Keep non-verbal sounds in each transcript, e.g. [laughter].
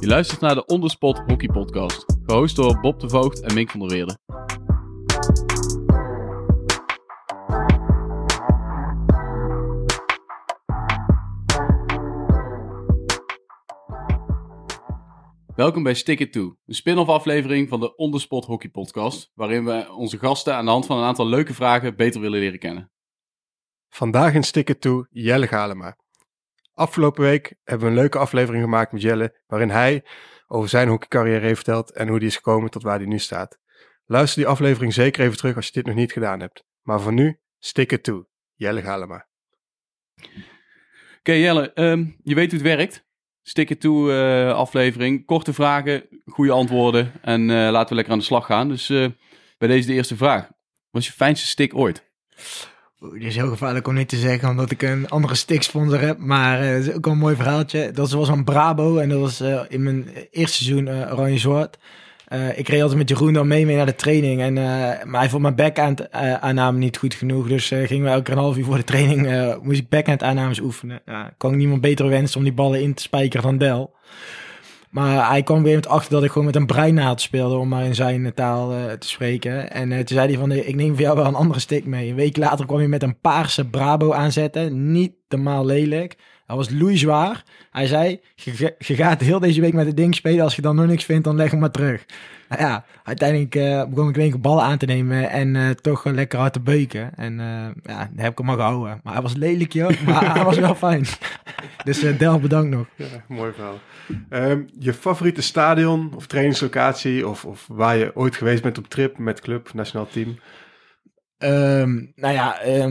Je luistert naar de Onderspot Hockey Podcast, gehost door Bob de Voogd en Mink van der Weerde. Welkom bij Stick It To, een spin-off aflevering van de Onderspot Hockey Podcast, waarin we onze gasten aan de hand van een aantal leuke vragen beter willen leren kennen. Vandaag in Stick It To Jelle Galema. Afgelopen week hebben we een leuke aflevering gemaakt met Jelle, waarin hij over zijn hockeycarrière heeft verteld en hoe hij is gekomen tot waar hij nu staat. Luister die aflevering zeker even terug als je dit nog niet gedaan hebt. Maar voor nu, Stick It To, Jelle Galema. Oké Jelle, ehm, je weet hoe het werkt. Stick It To eh, aflevering, korte vragen, goede antwoorden en eh, laten we lekker aan de slag gaan. Dus eh, bij deze de eerste vraag. Wat was je fijnste stick ooit? Dit is heel gevaarlijk om niet te zeggen, omdat ik een andere sticksponsor heb. Maar eh, het is ook wel een mooi verhaaltje. Dat was een Brabo en dat was eh, in mijn eerste seizoen eh, Oranje-Zwart. Eh, ik reed altijd met Jeroen dan mee, mee naar de training. En, maar hij vond mijn backhand aanname niet goed genoeg. Dus gingen we elke half uur voor de training, moest ik backhand aannames oefenen. Ja, kon ik niemand beter wensen om die ballen in te spijkeren dan Del. Maar hij kwam weer met achter dat ik gewoon met een breinaald speelde, om maar in zijn taal eh, te spreken. En eh, toen zei hij van, ik neem voor jou wel een andere stick mee. Een week later kwam hij met een paarse Brabo aanzetten. Niet normaal lelijk. Hij was loeizwaar. Hij zei, je, je gaat heel deze week met het ding spelen. Als je dan nog niks vindt, dan leg hem maar terug. Nou ja, uiteindelijk eh, begon ik keer ballen aan te nemen en eh, toch lekker hard te beuken. En eh, ja, daar heb ik hem maar gehouden. Maar hij was lelijk, joh. [laughs] Maar hij was wel fijn. Dus Del, bedankt nog. Ja, mooi verhaal. Ehm, je favoriete stadion of trainingslocatie of, of waar je ooit geweest bent op trip met club, nationaal team? Ehm, nou ja, eh,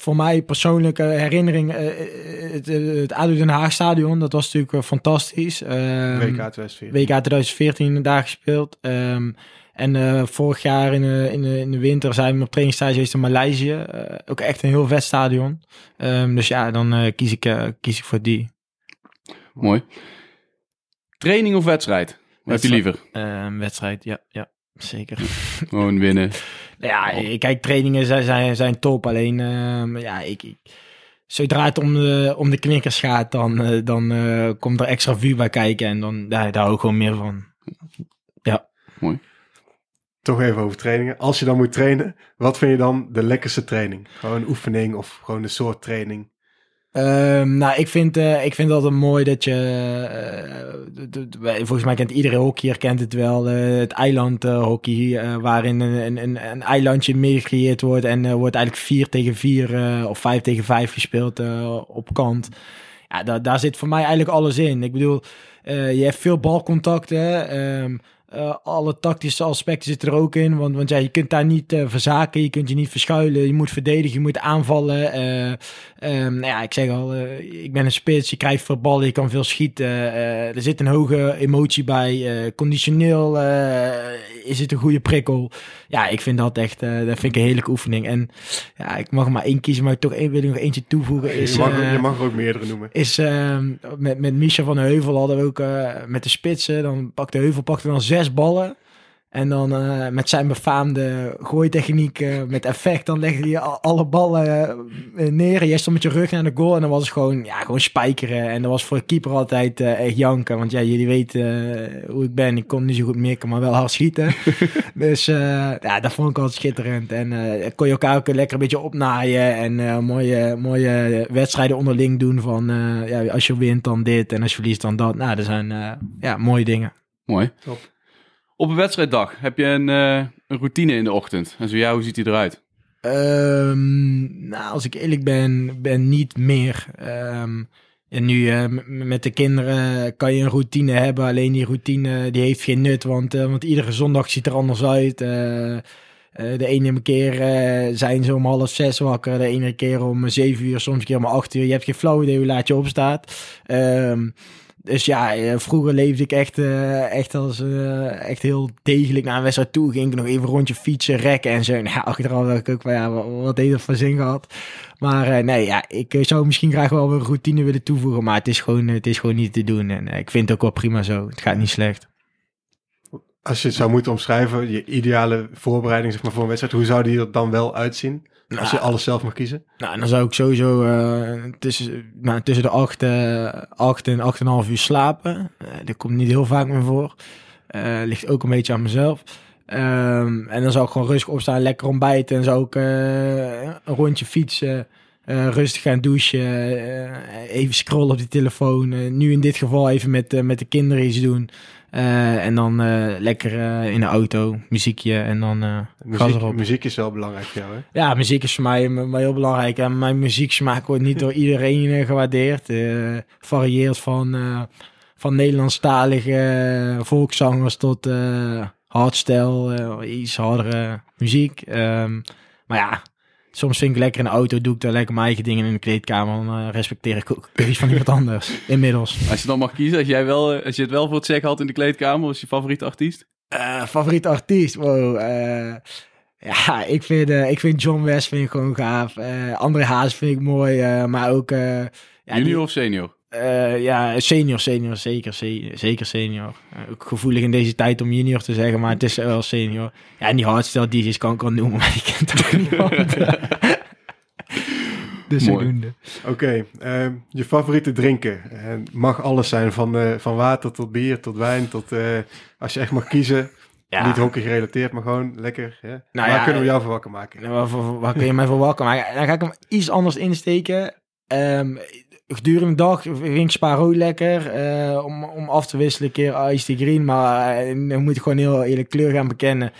voor mij persoonlijke herinnering, eh, eh, het, eh, het ADO Den Haag stadion, dat was natuurlijk fantastisch. Ehm, WK 2004. WK 2014 daar gespeeld. Ehm, en eh, vorig jaar in de, in, de, in de winter zijn we op trainingstage geweest in Maleisië. Ook echt een heel vet stadion. Ehm, dus ja, dan eh, kies, ik, kies ik voor die. Mooi. Training of wedstrijd? Wat heb je liever? Ehm, wedstrijd, ja, ja, zeker. Gewoon winnen. [laughs] Ja, ik- kijk, trainingen zijn, zijn, zijn top. Alleen, ehm, ja, ik, ik, zodra het om de, om de knikkers gaat, dan, eh, dan eh, komt er extra vuur bij kijken. En dan, daar, daar hou ik gewoon meer van. Mooi. Toch even over trainingen. Als je dan moet trainen, wat vind je dan de lekkerste training? Gewoon een oefening of gewoon een soort training? Ehm, nou, ik vind, eh, ik vind altijd mooi dat je... eh, volgens mij kent iedere hockeyer kent het wel. eh, het eilandhockey, waarin een, een, een, eilandje meer gecreëerd wordt. En wordt eigenlijk 4 tegen 4 of 5 tegen 5 gespeeld op kant. Ja, da daar zit voor mij eigenlijk alles in. Ik bedoel, je hebt veel balcontacten. Eh, alle tactische aspecten zitten er ook in. Want, want ja, je kunt daar niet eh, verzaken. Je kunt je niet verschuilen. Je moet verdedigen. Je moet aanvallen. eh Ehm, nou ja, ik zeg al, ik ben een spits, je krijgt veel ballen, je kan veel schieten. er zit een hoge emotie bij. conditioneel is het een goede prikkel. Ja, ik vind dat echt, dat vind ik een heerlijke oefening. En ja, ik mag er maar één kiezen, maar ik toch één, wil ik nog eentje toevoegen. Is, je, mag, je mag er ook meerdere noemen. is ehm, met, met Misha van de Heuvel hadden we ook met de spitsen. Dan pakte Heuvel pakte dan zes ballen. En dan eh, met zijn befaamde gooitechniek eh, met effect, dan legde hij al- alle ballen eh, neer. En jij stond met je rug naar de goal en dan was het gewoon, ja, gewoon spijkeren. En dat was voor de keeper altijd eh, echt janken. Want ja, jullie weten hoe ik ben. Ik kon niet zo goed mikken, maar wel hard schieten. [laughs] dus eh, ja, dat vond ik altijd schitterend. En eh kon je elkaar ook lekker een beetje opnaaien. En eh, mooie, mooie wedstrijden onderling doen van, eh, ja, als je wint dan dit en als je verliest dan dat. Nou, dat zijn eh, ja, mooie dingen. Mooi. Top. Op een wedstrijddag heb je een, eh, een routine in de ochtend. En zo ja, hoe ziet die eruit? Ehm, nou, als ik eerlijk ben, ben niet meer. Ehm, en nu eh, met de kinderen kan je een routine hebben. Alleen die routine die heeft geen nut, want, eh, want iedere zondag ziet er anders uit. De ene keer zijn ze om half zes wakker, de ene keer om zeven uur, soms een keer om acht uur. Je hebt geen flauw idee hoe laat je opstaat. Ehm, dus ja, eh, vroeger leefde ik echt, eh, echt, als, eh, echt heel degelijk naar een wedstrijd toe. Ging ik nog even een rondje fietsen, rekken en zo. Nou, achteraf dacht ik ook van ja, wat, wat heeft dat voor zin gehad? Maar nee, ja, ik zou misschien graag wel een routine willen toevoegen. Maar het is gewoon, het is gewoon niet te doen. En ik vind het ook wel prima zo. Het gaat niet slecht. als je het zou moeten omschrijven, je ideale voorbereiding zeg maar, voor een wedstrijd, hoe zou die er dan wel uitzien? Als je Nou, alles zelf mag kiezen? Nou, dan zou ik sowieso eh, tussen, nou, tussen de 8, acht en 8,5 uur slapen. Eh, dat komt niet heel vaak meer voor. Ligt ook een beetje aan mezelf. Ehm, en dan zou ik gewoon rustig opstaan, lekker ontbijten. En zou ik een rondje fietsen. Eh, rustig gaan douchen. eh, even scrollen op die telefoon. eh, nu in dit geval even met, met de kinderen iets doen. En dan lekker in de auto, muziekje en dan Muziek, erop. muziek is wel belangrijk voor jou, hè? Ja, muziek is voor mij m- wel heel belangrijk. En mijn muzieksmaak wordt niet door iedereen gewaardeerd. Varieert van, van Nederlandstalige volkszangers tot hardstyle, iets hardere muziek. Ehm, maar ja, soms vind ik lekker in de auto, doe ik daar lekker mijn eigen dingen in de kleedkamer. Dan eh, respecteer ik ook [laughs] keuze van iemand anders, inmiddels. Als je dan mag kiezen, als, jij wel, eh, als je het wel voor het zeggen had in de kleedkamer, wat is je favoriete artiest? Eh, favoriete artiest? Wow. ja, ik vind, ik vind John West vind ik gewoon gaaf. André Haas vind ik mooi. maar ook... ja, Junior die- of senior? Eh, ja, senior, senior. Zeker, se- zeker senior. Eh, ook gevoelig in deze tijd om junior te zeggen, maar het is wel senior. Ja, en die hardstyle DJ's kan ik wel noemen, [laughs] maar die kent toch niemand. dus zodoende. Oké, ehm, je favoriete drinken. En mag alles zijn, van, eh, van water tot bier, tot wijn, tot... eh, als je echt mag kiezen, Ja. niet hockey gerelateerd, maar gewoon lekker. Hè? Nou Waar ja, kunnen we jou voor wakker maken? Nou, Waar, waar, waar kun je mij voor wakker maken? Dan ga ik hem iets anders insteken. Ehm, gedurende de dag vind ik lekker. eh, om, om af te wisselen, een keer Ice Tea Green. Maar eh, dan moet ik gewoon heel eerlijk kleur gaan bekennen.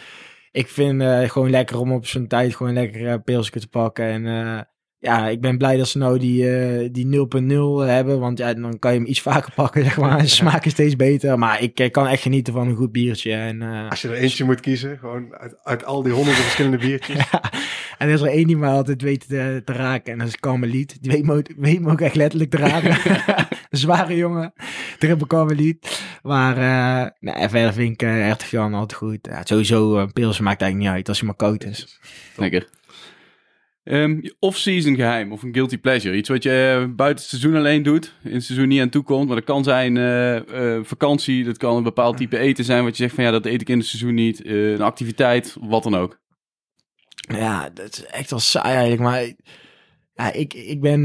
Ik vind eh gewoon lekker om op zo'n tijd gewoon lekker pilsje te pakken. En ja, ik ben blij dat ze nou die, eh, die 0.0 hebben. Want ja, dan kan je hem iets vaker [laughs] pakken, zeg maar. De smaak is steeds beter. Maar ik eh, kan echt genieten van een goed biertje. En, eh, Als je er eentje moet kiezen, gewoon uit, uit al die honderden verschillende biertjes. [laughs] ja, en er is er één die me altijd weet te, te raken. En dat is Carmeliet. Die weet me, ook- weet me ook echt letterlijk te raken. [laughs] een zware jongen. Triple Carmeliet. Maar eh nee, verder vind ik uh, echt Jan altijd goed. Ja, sowieso, uh, pilsen maakt eigenlijk niet uit als hij maar koud is. Lekker. Ehm, je off-season geheim of een guilty pleasure. Iets wat je eh, buiten het seizoen alleen doet, in het seizoen niet aan toe komt. Maar dat kan zijn eh, eh, vakantie, dat kan een bepaald type eten zijn wat je zegt van ja, dat eet ik in het seizoen niet. Een activiteit, wat dan ook. Ja, dat is echt wel saai eigenlijk. Maar ja, ik, ik ben...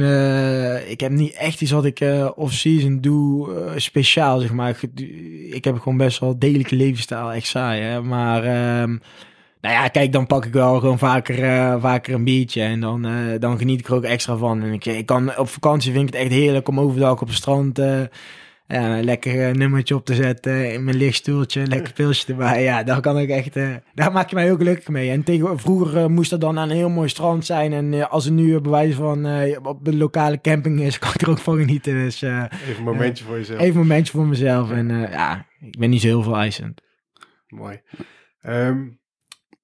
ik heb niet echt iets wat ik off-season doe speciaal, zeg maar. Ik, ik heb gewoon best wel degelijke levensstijl. Echt saai, hè. Maar... ehm, nou ja, kijk, dan pak ik wel gewoon vaker, eh, vaker een biertje. En dan, eh, dan geniet ik er ook extra van. En ik, ik kan, op vakantie vind ik het echt heerlijk om overdag op het strand... eh, ja, een lekker eh, nummertje op te zetten in mijn lichtstoeltje, lekker pilsje erbij. Ja, daar kan ik echt, daar maak je mij ook gelukkig mee. En tegen, vroeger moest dat dan aan een heel mooi strand zijn. En als er nu uh, bewijs van op de lokale camping is, [laughs] kan ik er ook van genieten. Dus Even een momentje voor jezelf. even een momentje voor mezelf. En ja, ik ben niet zo heel veel eisend. Mooi. Ehm,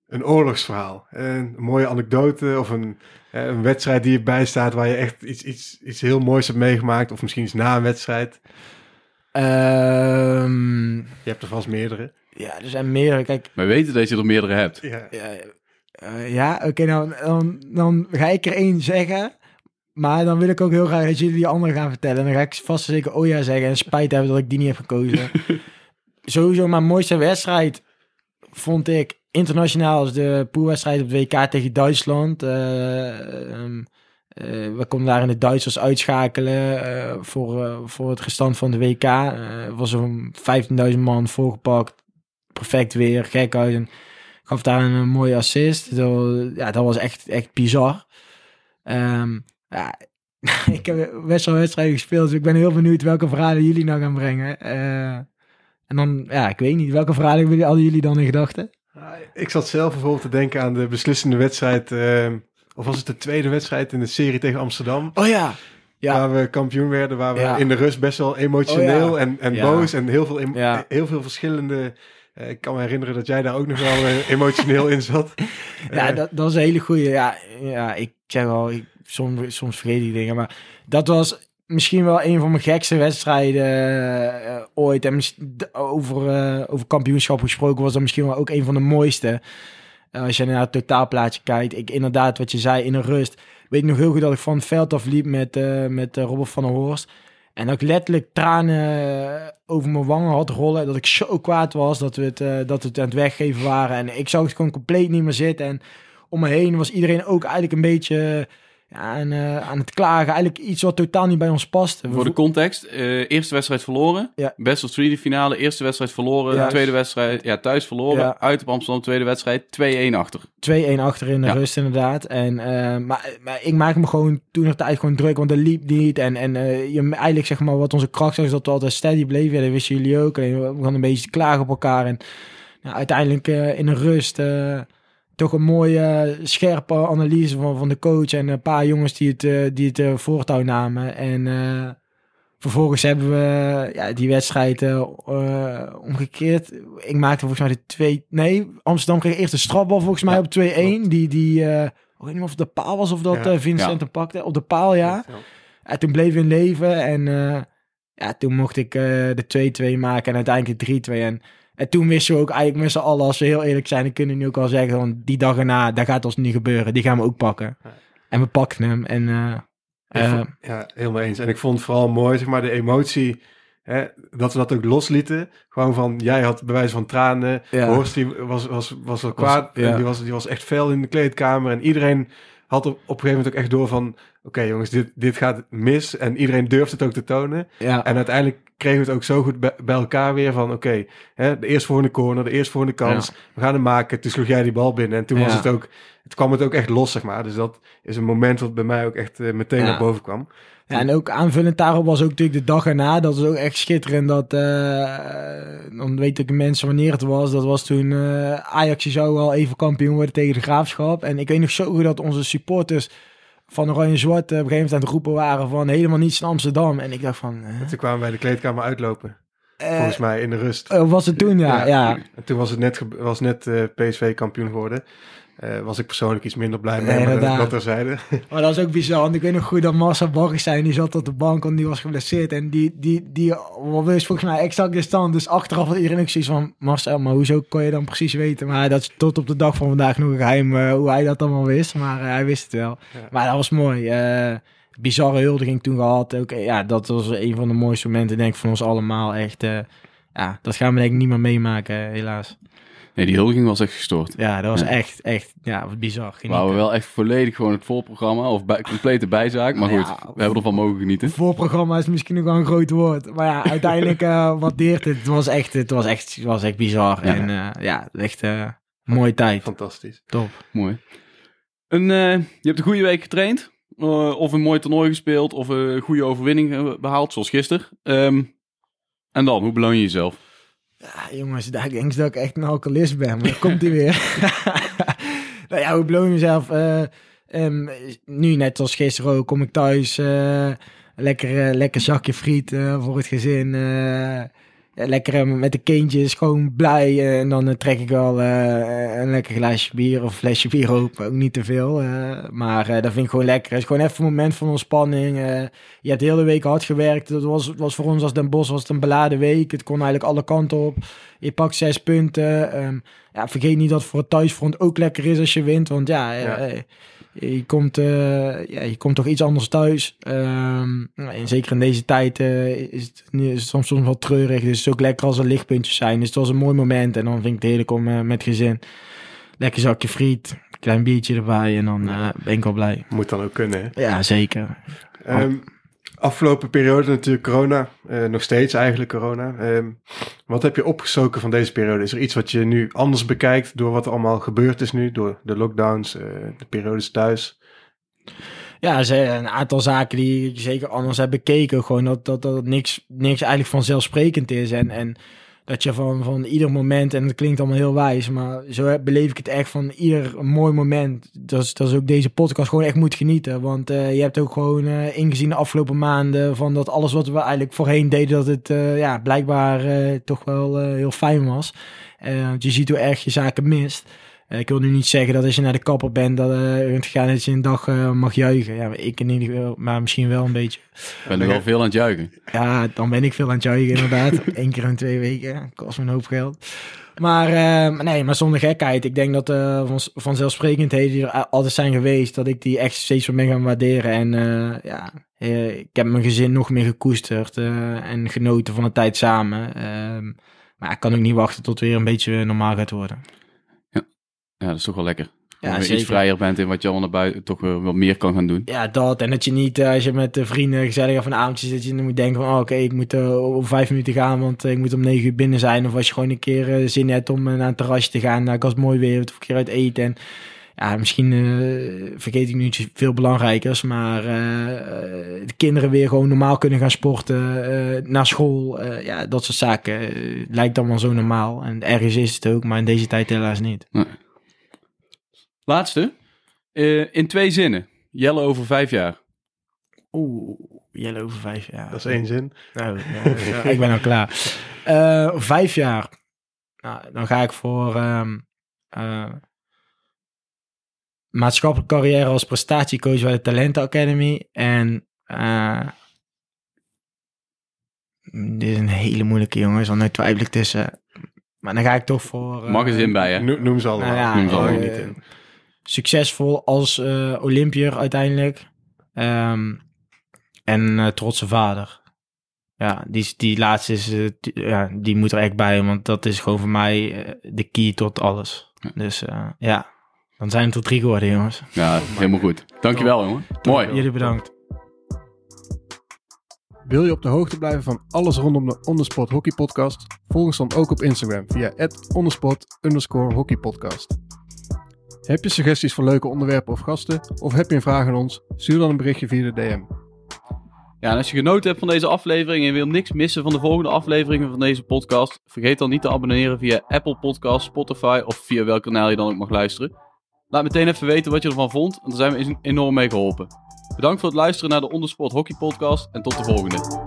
een oorlogsverhaal. Een mooie anekdote of een, eh, een wedstrijd die je bijstaat waar je echt iets, iets, iets heel moois hebt meegemaakt. Of misschien iets na een wedstrijd. Ehm, Je hebt er vast meerdere. ja, er zijn meerdere. Kijk, We weten dat je er meerdere hebt. Ja. Ja, eh, ja oké, nou, dan, dan ga ik er één zeggen. Maar dan wil ik ook heel graag dat jullie die andere gaan vertellen. En dan ga ik vast zeker oh ja zeggen. En spijt hebben dat ik die niet heb gekozen. [laughs] Sowieso mijn mooiste wedstrijd vond ik internationaal als de poolwedstrijd op de WK tegen Duitsland. Eh, ehm, eh, we konden daar in de Duitsers uitschakelen eh, voor, voor het restant van de WK. Er was zo'n 15.000 man volgepakt. Perfect weer, gek uit. En gaf daar een, mooie assist. Dat, ja, dat was echt, echt bizar. Ehm, ja, [laughs] ik heb best wel wedstrijden gespeeld, dus ik ben heel benieuwd welke verhalen jullie nou gaan brengen. En dan, ja, ik weet niet, welke verhalen hadden jullie dan in gedachten? Ik zat zelf bijvoorbeeld te denken aan de beslissende wedstrijd. ehm, of was het de tweede wedstrijd in de serie tegen Amsterdam? Oh ja, ja. Waar we kampioen werden, waar we Ja. in de rust best wel emotioneel Oh ja. en, en Ja. boos en heel veel, heel veel verschillende... eh, ik kan me herinneren dat jij daar ook nog wel eh, emotioneel in zat. [laughs] Ja, Eh, dat, dat is een hele goede. Ja, ja, ik zeg wel, ik, soms, soms vergeet ik dingen, maar dat was misschien wel een van mijn gekste wedstrijden eh, ooit. En over, eh, over kampioenschap gesproken was dat misschien wel ook een van de mooiste. Eh, als je naar het totaalplaatje kijkt. Ik inderdaad, wat je zei, in een rust. Weet ik nog heel goed dat ik van het veld af liep met, met Robert van der Horst. En dat ik letterlijk tranen over mijn wangen had rollen. Dat ik zo kwaad was dat we het, dat het aan het weggeven waren. En ik zag het gewoon compleet niet meer zitten. En om me heen was iedereen ook eigenlijk een beetje ja, aan, eh, aan het klagen. Eigenlijk iets wat totaal niet bij ons paste. We Voor de context, eh, eerste wedstrijd verloren. Ja. Best of 3 de finale, eerste wedstrijd verloren. Ja. Tweede wedstrijd, ja, thuis verloren. Ja. Uit op Amsterdam, tweede wedstrijd, 2-1 achter. 2-1 achter in de rust inderdaad. En, eh, maar, maar ik maak me gewoon toen nog tijd gewoon druk, want dat liep niet. En, en je, eigenlijk zeg maar wat onze kracht was, is dat we altijd steady bleven. Ja, dat wisten jullie ook. Alleen we begonnen een beetje te klagen op elkaar. En nou, uiteindelijk in de rust toch een mooie scherpe analyse van, van de coach. En een paar jongens die het, eh, die het eh, voortouw namen. En eh, vervolgens hebben we ja, die wedstrijd eh, eh, omgekeerd. Ik maakte volgens mij de twee... Nee, Amsterdam kreeg eerst een strafbal volgens mij Ja, op 2-1. klopt. Die, die eh, ik weet niet of het de paal was of dat Ja. eh, Vincent Ja. hem pakte. Op de paal, ja. En toen bleef we in leven en eh, ja, toen mocht ik eh, de 2-2 maken en uiteindelijk de 3-2. En, en toen wisten we ook eigenlijk met z'n allen, als we heel eerlijk zijn, dan kunnen we nu ook al zeggen, want die dag erna, dat gaat ons niet gebeuren. Die gaan we ook pakken. En we pakten hem en eh, eh, vond- ja, helemaal eens. En ik vond het vooral mooi, zeg maar, de emotie. Hè, dat we dat ook loslieten. Gewoon van, jij had bewijs van tranen. Ja. Horst die was, was, was wel Was- kwaad. ja. En die, was, die was echt fel in de kleedkamer. En iedereen had op, op een gegeven moment ook echt door van... Oké jongens, dit, dit gaat mis. En iedereen durft het ook te tonen. ja, En uiteindelijk kregen we het ook zo goed bij, bij elkaar weer van... Oké, hè, de eerstvolgende corner, de eerstvolgende kans. We gaan hem maken. Toen sloeg jij die bal binnen. En toen was het ook... Het kwam het ook echt los, zeg maar. Dus dat is een moment wat bij mij ook echt eh, meteen naar boven kwam. Ja, en ook aanvullend daarop was ook natuurlijk de dag erna. Dat was ook echt schitterend. Dat, eh, dan weet ik mensen wanneer het was. Dat was toen eh, Ajax zou wel even kampioen worden tegen de Graafschap. En ik weet nog zo goed dat onze supporters van Oranje Zwart eh, op een gegeven moment aan het roepen waren van helemaal niets in Amsterdam. En ik dacht van... eh, Toen kwamen wij de kleedkamer uitlopen. eh, volgens mij in de rust. oh, was het toen? Ja, ja. En toen was het net, was net PSV kampioen geworden. Eh, was ik persoonlijk iets minder blij mee, Nee, maar inderdaad. dat terzijde. [laughs] Maar dat was ook bizar. Want ik weet nog goed dat Marcel Bargestein, die zat op de bank, want die was geblesseerd. En die, die, die wist volgens mij exact de stand. Dus achteraf had iedereen ook zoiets van, Marcel, maar hoezo kon je dan precies weten? Maar dat is tot op de dag van vandaag nog een geheim eh, hoe hij dat allemaal wist. Maar eh, hij wist het wel. Ja. Maar dat was mooi. bizarre huldiging toen gehad. Ook, ja, dat was een van de mooiste momenten, denk ik, van ons allemaal. Echt, ja, dat gaan we denk ik niet meer meemaken, helaas. Nee, die huldiging was echt gestoord. Ja, dat was Ja. echt, echt, ja, wat bizar. We Genieten. wouden wel echt volledig gewoon het voorprogramma of bij, complete bijzaak. Maar goed, Ja. we hebben ervan mogen genieten. Voorprogramma is misschien nog wel een groot woord. Maar ja, uiteindelijk [laughs] eh waardeert het. Het was echt, het was echt, het was echt bizar. Ja. En eh, ja, echt eh mooie tijd. Fantastisch. Top. Mooi. Een, eh, je hebt een goede week getraind. of een mooi toernooi gespeeld. Of een goede overwinning eh, behaald, zoals gisteren. Ehm, en dan, hoe beloon je jezelf? Ja, jongens, daar ik denk dat ik echt een alcoholist ben. Maar komt hij weer. [laughs] nou ja, hoe beloon mezelf? ehm, nu, net als gisteren ook, kom ik thuis. eh, lekker, eh, lekker zakje friet voor het gezin. Eh, lekker eh, met de kindjes, gewoon blij. eh, en dan trek ik wel een lekker glaasje bier of flesje bier open. Ook niet te veel. maar dat vind ik gewoon lekker. Het is gewoon even een moment van ontspanning. je hebt de hele week hard gewerkt. Dat was, was voor ons als Den Bosch was het een beladen week. Het kon eigenlijk alle kanten op. Je pakt zes punten. Ehm, ja, vergeet niet dat voor het thuisfront ook lekker is als je wint. Want ja, Ja. je, komt, ja, je komt toch iets anders thuis. En zeker in deze tijd is, het, nu- is het soms, soms wel treurig. Dus is ook lekker als er lichtpuntjes zijn. Dus het was een mooi moment. En dan vind ik het heerlijk om eh, met gezin. Lekker zakje friet. Klein biertje erbij. En dan eh, ben ik wel blij. Moet dan ook kunnen. Hè? Ja, zeker. Ehm, afgelopen periode natuurlijk corona. eh, nog steeds eigenlijk corona. Ehm, wat heb je opgestoken van deze periode? Is er iets wat je nu anders bekijkt door wat er allemaal gebeurd is nu? Door de lockdowns, de periodes thuis? Ja, zijn een aantal zaken die ik zeker anders heb bekeken. Gewoon dat, dat, dat niks, niks eigenlijk vanzelfsprekend is. En, en dat je van, van ieder moment, en dat klinkt allemaal heel wijs, maar zo beleef ik het echt van ieder mooi moment. Dat is, dat is ook deze podcast gewoon echt moet genieten. Want eh, je hebt ook gewoon eh, ingezien de afgelopen maanden van dat alles wat we eigenlijk voorheen deden, dat het eh, ja, blijkbaar toch wel heel fijn was. Want je ziet hoe erg je zaken mist. Eh, ik wil nu niet zeggen dat als je naar de kapper bent, dat uh, het gaan dat je een dag eh, mag juichen. Ja, ik in ieder geval, maar misschien wel een beetje. Ben er wel veel aan het juichen. Ja, dan ben ik veel aan het juichen inderdaad. [laughs] Eén keer in twee weken. Kost me een hoop geld. Maar nee, maar zonder gekheid. Ik denk dat van, vanzelfsprekendheden die er altijd zijn geweest, dat ik die echt steeds meer ben gaan waarderen. En ja, ik heb mijn gezin nog meer gekoesterd en genoten van de tijd samen. Ehm, maar ik kan ook niet wachten tot het weer een beetje normaal gaat worden. Ja, dat is toch wel lekker. Ja, Ja, iets vrijer bent in wat je allemaal naar buiten toch weer wat meer kan gaan doen. Ja, dat. En dat je niet, eh, als je met de vrienden gezellig van een avondje zit, je dan moet denken van, oh, oké, ik moet eh, om vijf minuten gaan, want eh, ik moet om negen uur binnen zijn. Of als je gewoon een keer eh, zin hebt om eh, naar een terrasje te gaan, nou, als het mooi weer, of een keer uit eten. En ja, misschien eh, vergeet ik nu iets veel belangrijkers, maar eh, eh, de kinderen weer gewoon normaal kunnen gaan sporten, eh, naar school, eh, ja, dat soort zaken. eh, lijkt allemaal zo normaal. En ergens is het ook, maar in deze tijd helaas niet. Laatste. Eh, in twee zinnen. Jelle over vijf jaar. Oeh, Jelle over vijf jaar. Dat is één zin. Nou, [laughs] ja, ja, ik ben al klaar. Eh, vijf jaar. Nou, dan ga ik voor ehm, eh, maatschappelijke carrière als prestatiecoach bij de Talenten Academy. En eh, dit is een hele moeilijke jongens, want nu twijfel ik tussen. Maar dan ga ik toch voor... eh, Mag er zin bij, hè? No- noem ze allemaal. nou ja, Noem ze allemaal eh, niet in. Succesvol als eh Olympier uiteindelijk. Ehm, en eh, trotse vader. Ja, die, die laatste is, eh, die, ja, die moet er echt bij, want dat is gewoon voor mij de key tot alles. Dus eh, ja, dan zijn het tot drie geworden, jongens. Ja, helemaal goed. Dankjewel, jongen. Mooi. Jullie bedankt. Wil je op de hoogte blijven van alles rondom de Ondersport Hockey Podcast? Volg ons dan ook op Instagram via ondersport underscore hockey podcast. Heb je suggesties voor leuke onderwerpen of gasten? Of heb je een vraag aan ons? Stuur dan een berichtje via de DM. Ja, en als je genoten hebt van deze aflevering en wil niks missen van de volgende afleveringen van deze podcast, vergeet dan niet te abonneren via Apple Podcasts, Spotify of via welk kanaal je dan ook mag luisteren. Laat meteen even weten wat je ervan vond, want daar zijn we enorm mee geholpen. Bedankt voor het luisteren naar de Ondersport Hockey Podcast en tot de volgende.